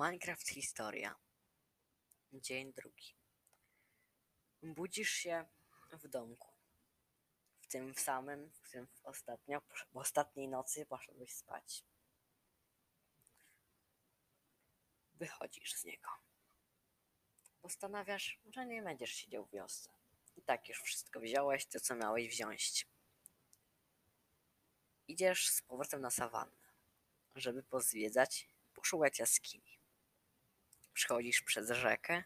Minecraft historia. Dzień drugi. Budzisz się w domku. W tym samym, w którym ostatnio, w ostatniej nocy poszedłeś spać. Wychodzisz z niego. Postanawiasz, że nie będziesz siedział w wiosce. I tak już wszystko wziąłeś, to co miałeś wziąć. Idziesz z powrotem na sawannę, żeby pozwiedzać, poszukać jaskini. Przechodzisz przez rzekę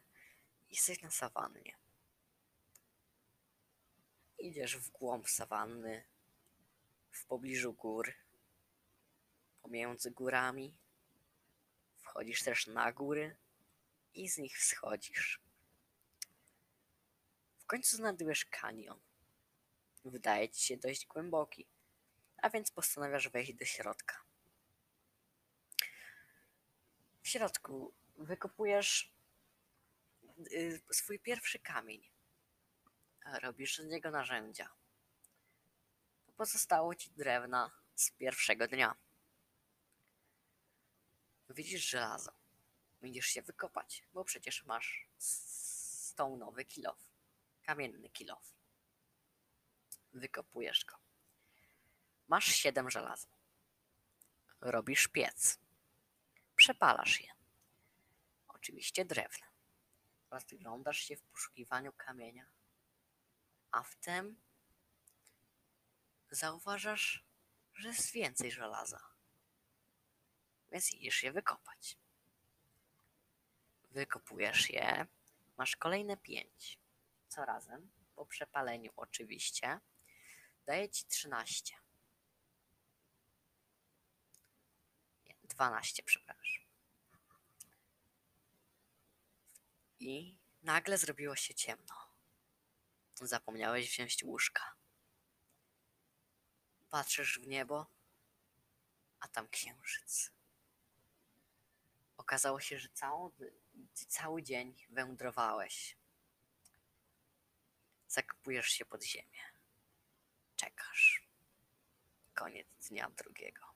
i jesteś na sawannie. Idziesz w głąb sawanny, w pobliżu gór, pomiędzy górami. Wchodzisz też na góry i z nich wschodzisz. W końcu znajdujesz kanion. Wydaje ci się dość głęboki, a więc postanawiasz wejść do środka. W środku wykopujesz y, swój pierwszy kamień. Robisz z niego narzędzia. Pozostało ci drewna z pierwszego dnia. Widzisz żelazo. Będziesz się wykopać, bo przecież masz stołnowy kilof. Kamienny kilof. Wykopujesz go. Masz siedem żelaza. Robisz piec. Przepalasz je. Oczywiście drewna. Rozglądasz się w poszukiwaniu kamienia. A wtem zauważasz, że jest więcej żelaza. Więc idziesz je wykopać. Wykopujesz je. Masz kolejne pięć. Co razem, po przepaleniu oczywiście, daje ci 13. Nie, 12, przepraszam. I nagle zrobiło się ciemno. Zapomniałeś wziąć łóżka. Patrzysz w niebo, a tam księżyc. Okazało się, że całą, cały dzień wędrowałeś. Zakopujesz się pod ziemię. Czekasz. Koniec dnia drugiego.